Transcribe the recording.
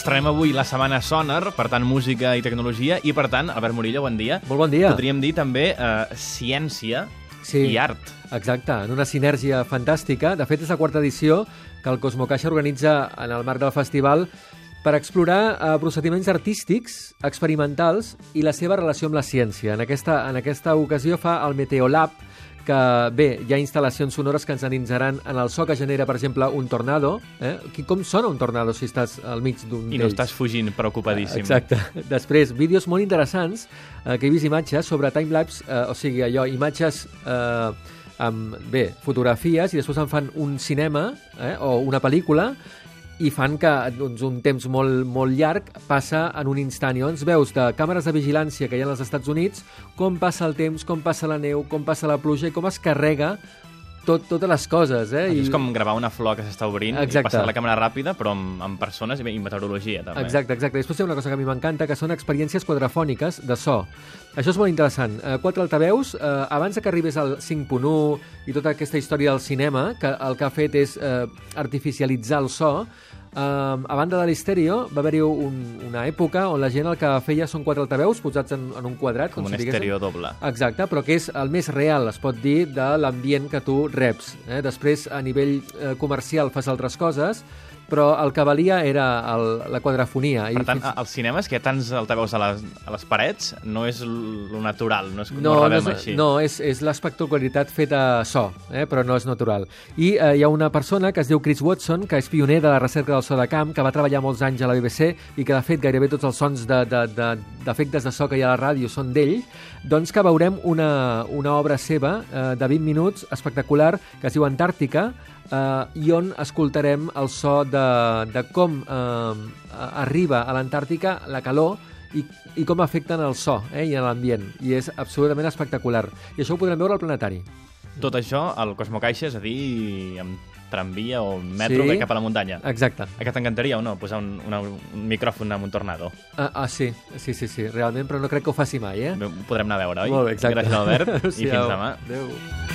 estrenem avui la setmana Sonar, per tant, música i tecnologia, i per tant, Albert Murillo, bon dia. Molt bon dia. Podríem dir també eh, ciència Sí. i art. Exacte, en una sinergia fantàstica. De fet, és la quarta edició que el Cosmocaixa organitza en el marc del festival per explorar eh, procediments artístics, experimentals i la seva relació amb la ciència. En aquesta, en aquesta ocasió fa el Meteolab, que bé, hi ha instal·lacions sonores que ens analitzaran en el so que genera, per exemple, un tornado. Eh? Com sona un tornado si estàs al mig d'un I no d'ells? estàs fugint preocupadíssim. Exacte. Després, vídeos molt interessants, eh, que he vist imatges sobre timelapse, eh, o sigui, allò, imatges eh, amb, bé, fotografies, i després en fan un cinema eh, o una pel·lícula, i fan que doncs, un temps molt, molt llarg passa en un instant. I llavors veus de càmeres de vigilància que hi ha als Estats Units com passa el temps, com passa la neu, com passa la pluja i com es carrega tot, totes les coses. Eh? És com gravar una flor que s'està obrint Exacte. i passar la càmera ràpida, però amb, amb persones i, i meteorologia, també. Exacte, exacte. Després hi ha una cosa que a mi m'encanta, que són experiències quadrafòniques de so. Això és molt interessant. Eh, quatre altaveus, eh, abans que arribés al 5.1 i tota aquesta història del cinema, que el que ha fet és eh, artificialitzar el so, eh, a banda de l'estèreo va haver-hi un, una època on la gent el que feia són quatre altaveus posats en, en un quadrat, Com com, un si estèreo doble. Exacte, però que és el més real, es pot dir, de l'ambient que tu reps. Eh? Després, a nivell eh, comercial, fas altres coses, però el que valia era el, la quadrafonia. Per tant, fins- als cinemes, que hi ha tants altaveus a les, a les parets, no és lo natural, no és com no, no, és, així. no és, és l'espectacularitat feta so, eh? però no és natural. I eh, hi ha una persona que es diu Chris Watson, que és pioner de la recerca del so de camp, que va treballar molts anys a la BBC i que, de fet, gairebé tots els sons d'efectes de, de, d'efectes de so que hi ha a la ràdio són d'ell, doncs que veurem una, una obra seva eh, de 20 minuts espectacular que es diu Antàrtica, eh, i on escoltarem el so de, de com eh, arriba a l'Antàrtica la calor i, i com afecten el so eh, i l'ambient. I és absolutament espectacular. I això ho podrem veure al planetari. Tot això al Cosmocaixa, és a dir, amb tramvia o metro Sí. cap a la muntanya. Exacte. A que t'encantaria o no posar un, una, un micròfon amb un tornado? Ah, ah, sí, sí, sí, sí, realment, però no crec que ho faci mai, eh? Podrem anar a veure, oi? Molt bé, exacte. Gràcies, Albert, i Adéu-siau. fins demà. Adéu.